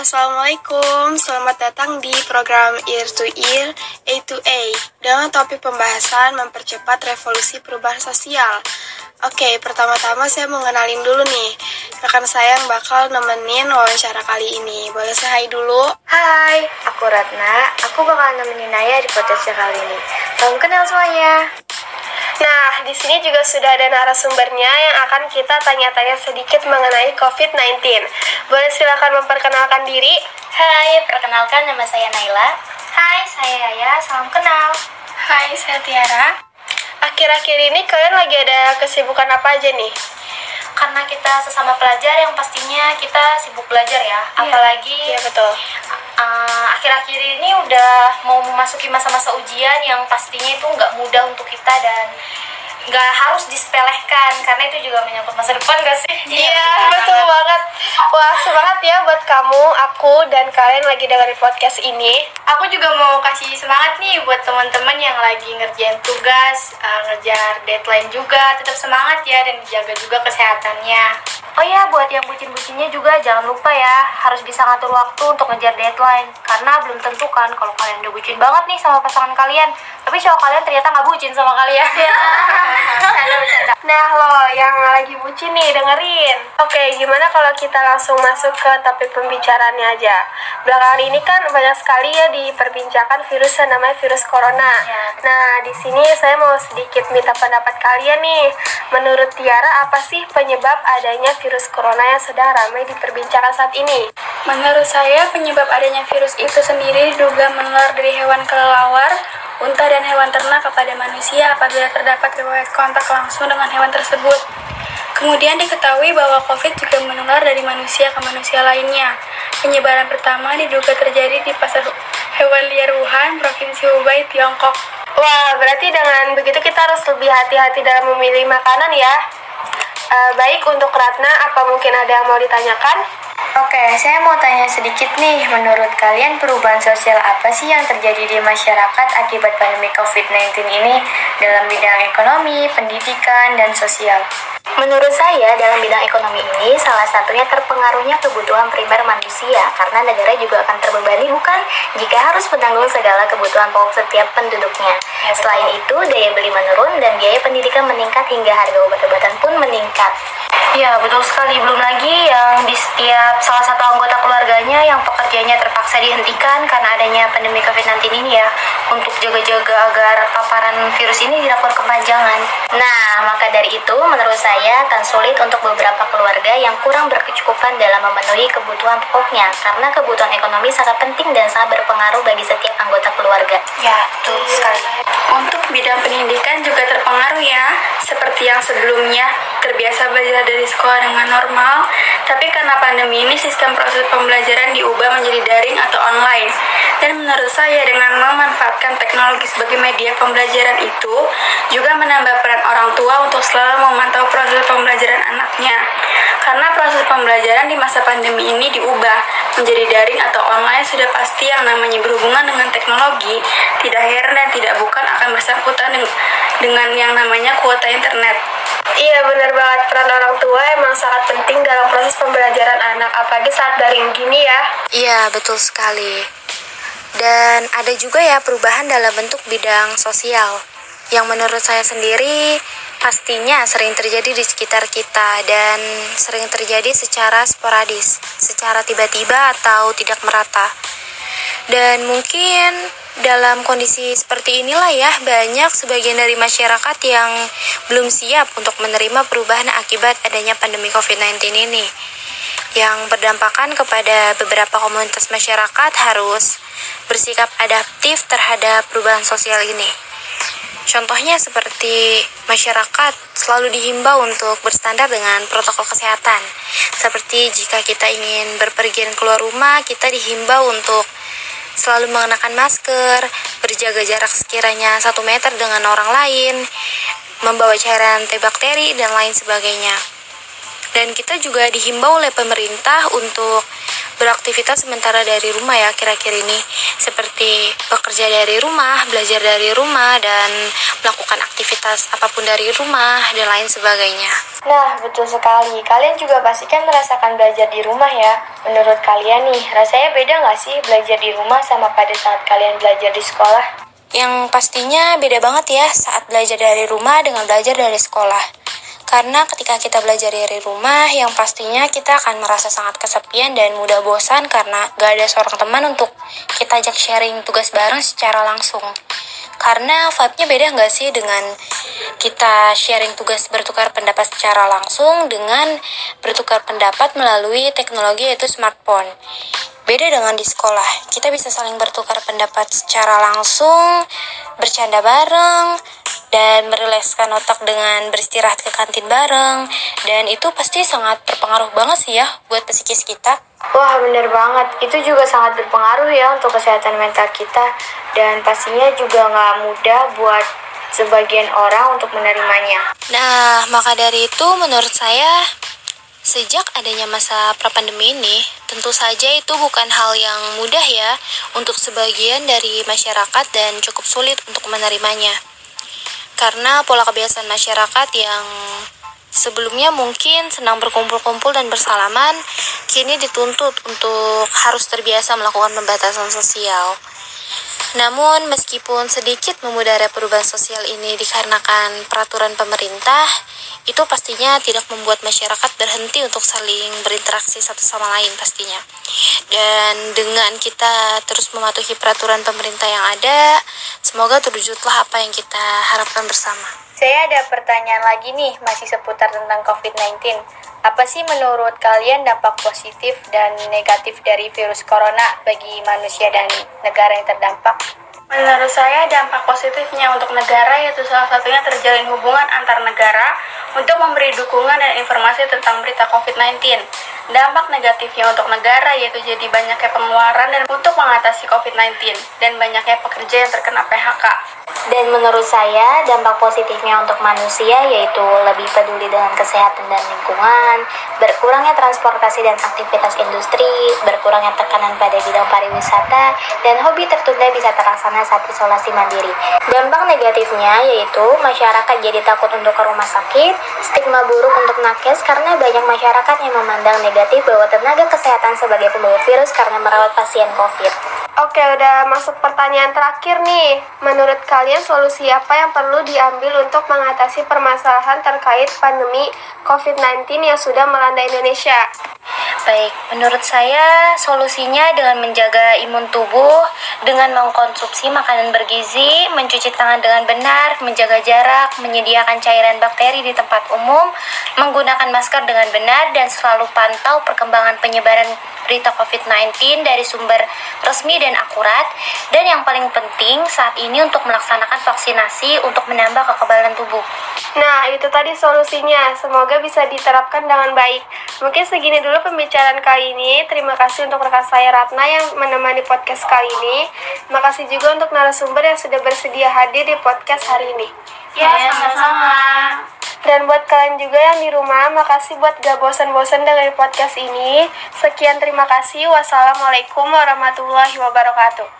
Assalamualaikum. Selamat datang di program Ear to Ear A to A dengan topik pembahasan mempercepat revolusi perubahan sosial. Oke, pertama-tama saya mau ngenalin dulu nih. Rekan saya yang bakal nemenin wawancara kali ini. Boleh saya hai dulu? Hai, aku Ratna. Aku bakal nemenin Naya di podcast kali ini. Salam kenal semuanya. Nah, di sini juga sudah ada narasumbernya yang akan kita tanya-tanya sedikit mengenai COVID-19. Boleh silakan memperkenalkan diri? Hai, perkenalkan nama saya Naila. Hai, saya Yaya. Salam kenal. Hai, saya Tiara. Akhir-akhir ini kalian lagi ada kesibukan apa aja nih? Karena kita sesama pelajar yang pastinya kita sibuk belajar ya. Apalagi Iya, betul. Uh, akhir-akhir ini udah mau memasuki masa-masa ujian yang pastinya itu nggak mudah untuk kita dan nggak harus disepelekan karena itu juga menyangkut masa depan gak sih? Iya, betul banget. Wah, semangat ya buat kamu, aku, dan kalian lagi dengerin podcast ini. Aku juga mau kasih semangat nih buat teman-teman yang lagi ngerjain tugas, uh, ngejar deadline juga, tetap semangat ya dan dijaga juga kesehatannya. Oh ya, buat yang bucin-bucinnya juga jangan lupa ya, harus bisa ngatur waktu untuk ngejar deadline. Karena belum tentu kan kalau kalian udah bucin banget nih sama pasangan kalian, tapi cowok kalian ternyata nggak bucin sama kalian. Nah, lo yang lagi bucin nih, dengerin. Oke, gimana kalau kita langsung masuk ke topik pembicaraannya aja? Belakangan ini kan banyak sekali ya diperbincangkan virus yang namanya virus corona. Ya. Nah, di sini saya mau sedikit minta pendapat kalian nih. Menurut Tiara, apa sih penyebab adanya virus corona yang sedang ramai diperbincangkan saat ini? Menurut saya, penyebab adanya virus itu sendiri diduga menular dari hewan kelelawar, unta, dan hewan ternak kepada manusia apabila terdapat riwayat kontak langsung dengan hewan tersebut. Kemudian diketahui bahwa COVID juga menular dari manusia ke manusia lainnya. Penyebaran pertama diduga terjadi di pasar hewan liar Wuhan, Provinsi Hubei, Tiongkok. Wah, berarti dengan begitu kita harus lebih hati-hati dalam memilih makanan ya. Eh, baik untuk Ratna, apa mungkin ada yang mau ditanyakan? Oke, saya mau tanya sedikit nih. Menurut kalian perubahan sosial apa sih yang terjadi di masyarakat akibat pandemi COVID-19 ini dalam bidang ekonomi, pendidikan, dan sosial? Menurut saya, dalam bidang ekonomi ini, salah satunya terpengaruhnya kebutuhan primer manusia, karena negara juga akan terbebani bukan jika harus menanggung segala kebutuhan pokok setiap penduduknya. Selain itu, daya beli menurun dan biaya pendidikan meningkat hingga harga obat-obatan pun meningkat. Ya, betul sekali. Belum lagi yang di setiap salah satu anggota keluarganya yang pekerjaannya terpaksa dihentikan karena adanya pandemi COVID-19 ini ya, untuk jaga-jaga agar paparan virus ini tidak berkepanjangan. Nah, maka dari itu menurut saya akan sulit untuk beberapa keluarga yang kurang berkecukupan dalam memenuhi kebutuhan pokoknya karena kebutuhan ekonomi sangat penting dan sangat berpengaruh bagi setiap anggota keluarga. Ya, betul sekali. Untuk bidang pendidikan juga terpengaruh ya, seperti yang sebelumnya terbiasa belajar dari sekolah dengan normal, tapi karena pandemi ini sistem proses pembelajaran diubah menjadi daring atau online. Dan menurut saya dengan memanfaatkan teknologi sebagai media pembelajaran itu juga menambah peran orang tua untuk selalu memantau proses pembelajaran anaknya. Karena proses pembelajaran di masa pandemi ini diubah menjadi daring atau online sudah pasti yang namanya berhubungan dengan teknologi, tidak heran dan tidak bukan akan bersangkutan deng- dengan yang namanya kuota internet. Iya, benar banget. Peran orang tua emang sangat penting dalam proses pembelajaran anak, apalagi saat daring gini ya. Iya, betul sekali. Dan ada juga ya perubahan dalam bentuk bidang sosial yang menurut saya sendiri pastinya sering terjadi di sekitar kita dan sering terjadi secara sporadis, secara tiba-tiba atau tidak merata. Dan mungkin dalam kondisi seperti inilah ya banyak sebagian dari masyarakat yang belum siap untuk menerima perubahan akibat adanya pandemi COVID-19 ini yang berdampakan kepada beberapa komunitas masyarakat harus bersikap adaptif terhadap perubahan sosial ini. Contohnya seperti masyarakat selalu dihimbau untuk berstandar dengan protokol kesehatan. Seperti jika kita ingin berpergian keluar rumah, kita dihimbau untuk selalu mengenakan masker, berjaga jarak sekiranya satu meter dengan orang lain, membawa cairan antibakteri, dan lain sebagainya. Dan kita juga dihimbau oleh pemerintah untuk beraktivitas sementara dari rumah ya kira-kira ini seperti bekerja dari rumah, belajar dari rumah dan melakukan aktivitas apa pun dari rumah dan lain sebagainya. Nah, betul sekali. Kalian juga pasti kan merasakan belajar di rumah ya. Menurut kalian nih, rasanya beda nggak sih belajar di rumah sama pada saat kalian belajar di sekolah? Yang pastinya beda banget ya saat belajar dari rumah dengan belajar dari sekolah. Karena ketika kita belajar dari rumah, yang pastinya kita akan merasa sangat kesepian dan mudah bosan karena gak ada seorang teman untuk kita ajak sharing tugas bareng secara langsung. Karena vibe-nya beda nggak sih dengan kita sharing tugas bertukar pendapat secara langsung dengan bertukar pendapat melalui teknologi yaitu smartphone. Beda dengan di sekolah, kita bisa saling bertukar pendapat secara langsung, bercanda bareng, dan merilekskan otak dengan beristirahat ke kantin bareng. Dan itu pasti sangat berpengaruh banget sih ya buat psikis kita. Wah bener banget, itu juga sangat berpengaruh ya untuk kesehatan mental kita dan pastinya juga nggak mudah buat sebagian orang untuk menerimanya. Nah, maka dari itu menurut saya Sejak adanya masa pra-pandemi ini, tentu saja itu bukan hal yang mudah ya untuk sebagian dari masyarakat dan cukup sulit untuk menerimanya. Karena pola kebiasaan masyarakat yang sebelumnya mungkin senang berkumpul-kumpul dan bersalaman, kini dituntut untuk harus terbiasa melakukan pembatasan sosial. Namun, meskipun sedikit memudara perubahan sosial ini dikarenakan peraturan pemerintah, itu pastinya tidak membuat masyarakat berhenti untuk saling berinteraksi satu sama lain pastinya. Dan dengan kita terus mematuhi peraturan pemerintah yang ada, semoga terwujudlah apa yang kita harapkan bersama. Saya ada pertanyaan lagi nih, masih seputar tentang COVID-19. Apa sih menurut kalian dampak positif dan negatif dari virus corona bagi manusia dan negara yang terdampak? Menurut saya dampak positifnya untuk negara yaitu salah satunya terjalin hubungan antar negara untuk memberi dukungan dan informasi tentang berita COVID-19. Dampak negatifnya untuk negara yaitu jadi banyaknya pengeluaran dan untuk mengatasi COVID-19 dan banyaknya pekerja yang terkena PHK. Dan menurut saya, dampak positifnya untuk manusia yaitu lebih peduli dengan kesehatan dan lingkungan, berkurangnya transportasi dan aktivitas industri, berkurangnya tekanan pada bidang pariwisata, dan hobi tertunda bisa terlaksana saat isolasi mandiri. Dampak negatifnya yaitu masyarakat jadi takut untuk ke rumah sakit, stigma buruk untuk nakes karena banyak masyarakat yang memandang negatif bahwa tenaga kesehatan sebagai pembawa virus karena merawat pasien COVID. Oke, udah masuk pertanyaan terakhir nih. Menurut kalian solusi apa yang perlu diambil untuk mengatasi permasalahan terkait pandemi COVID-19 yang sudah melanda Indonesia? Baik, menurut saya solusinya dengan menjaga imun tubuh, dengan mengkonsumsi makanan bergizi, mencuci tangan dengan benar, menjaga jarak, menyediakan cairan bakteri di tempat umum, menggunakan masker dengan benar, dan selalu pantau perkembangan penyebaran berita COVID-19 dari sumber resmi dan akurat, dan yang paling penting saat ini untuk melaksanakan vaksinasi untuk menambah kekebalan tubuh. Nah, itu tadi solusinya. Semoga bisa diterapkan dengan baik. Mungkin segini dulu pembicaraan kali ini. Terima kasih untuk rekan saya Ratna yang menemani podcast kali ini. Terima kasih juga untuk narasumber yang sudah bersedia hadir di podcast hari ini. Ya, sama-sama. Dan buat kalian juga yang di rumah, makasih buat gak bosan-bosan dengan podcast ini. Sekian terima kasih. Wassalamualaikum warahmatullahi wabarakatuh.